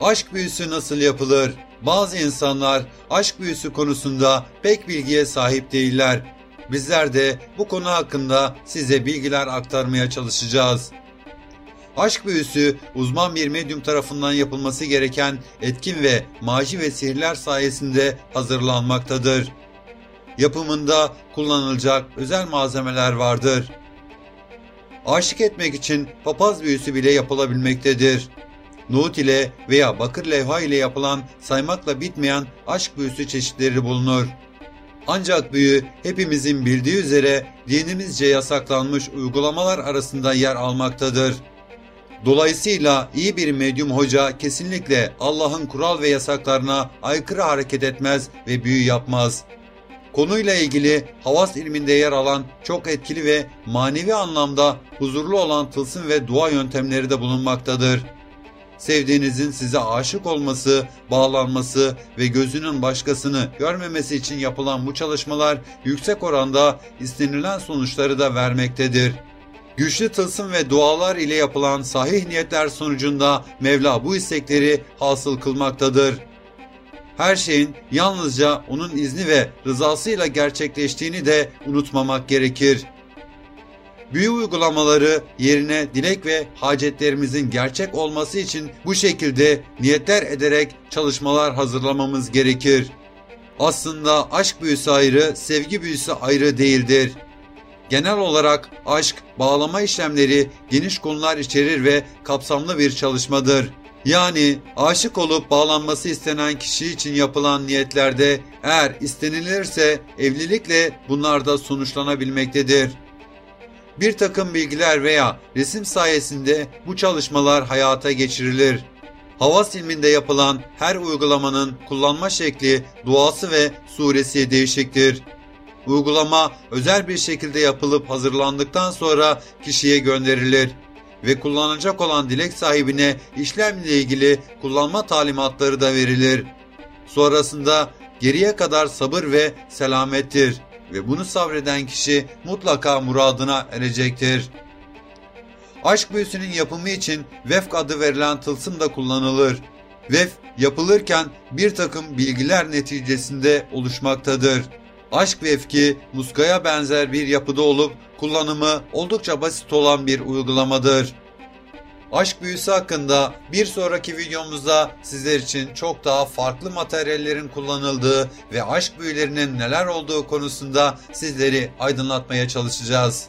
Aşk büyüsü nasıl yapılır? Bazı insanlar aşk büyüsü konusunda pek bilgiye sahip değiller. Bizler de bu konu hakkında size bilgiler aktarmaya çalışacağız. Aşk büyüsü uzman bir medyum tarafından yapılması gereken etkin ve maci ve sihirler sayesinde hazırlanmaktadır. Yapımında kullanılacak özel malzemeler vardır. Aşık etmek için papaz büyüsü bile yapılabilmektedir. Nohut ile veya bakır levha ile yapılan saymakla bitmeyen aşk büyüsü çeşitleri bulunur. Ancak büyü hepimizin bildiği üzere dinimizce yasaklanmış uygulamalar arasında yer almaktadır. Dolayısıyla iyi bir medyum hoca kesinlikle Allah'ın kural ve yasaklarına aykırı hareket etmez ve büyü yapmaz. Konuyla ilgili havas ilminde yer alan çok etkili ve manevi anlamda huzurlu olan tılsım ve dua yöntemleri de bulunmaktadır. Sevdiğinizin size aşık olması, bağlanması ve gözünün başkasını görmemesi için yapılan bu çalışmalar yüksek oranda istenilen sonuçları da vermektedir. Güçlü tılsım ve dualar ile yapılan sahih niyetler sonucunda Mevla bu istekleri hasıl kılmaktadır. Her şeyin yalnızca onun izni ve rızasıyla gerçekleştiğini de unutmamak gerekir. Büyü uygulamaları yerine dilek ve hacetlerimizin gerçek olması için bu şekilde niyetler ederek çalışmalar hazırlamamız gerekir. Aslında aşk büyüsü ayrı, sevgi büyüsü ayrı değildir. Genel olarak aşk, bağlama işlemleri geniş konular içerir ve kapsamlı bir çalışmadır. Yani aşık olup bağlanması istenen kişi için yapılan niyetlerde eğer istenilirse evlilikle bunlar da sonuçlanabilmektedir. Bir takım bilgiler veya resim sayesinde bu çalışmalar hayata geçirilir. Havas ilminde yapılan her uygulamanın kullanma şekli, duası ve suresi değişiktir. Uygulama özel bir şekilde yapılıp hazırlandıktan sonra kişiye gönderilir ve kullanacak olan dilek sahibine işlemle ilgili kullanma talimatları da verilir. Sonrasında geriye kadar sabır ve selamettir ve bunu sabreden kişi mutlaka muradına erecektir. Aşk büyüsünün yapımı için vefk adı verilen tılsım da kullanılır. Vef yapılırken bir takım bilgiler neticesinde oluşmaktadır. Aşk vefki muskaya benzer bir yapıda olup kullanımı oldukça basit olan bir uygulamadır. Aşk büyüsü hakkında bir sonraki videomuzda sizler için çok daha farklı materyallerin kullanıldığı ve aşk büyülerinin neler olduğu konusunda sizleri aydınlatmaya çalışacağız.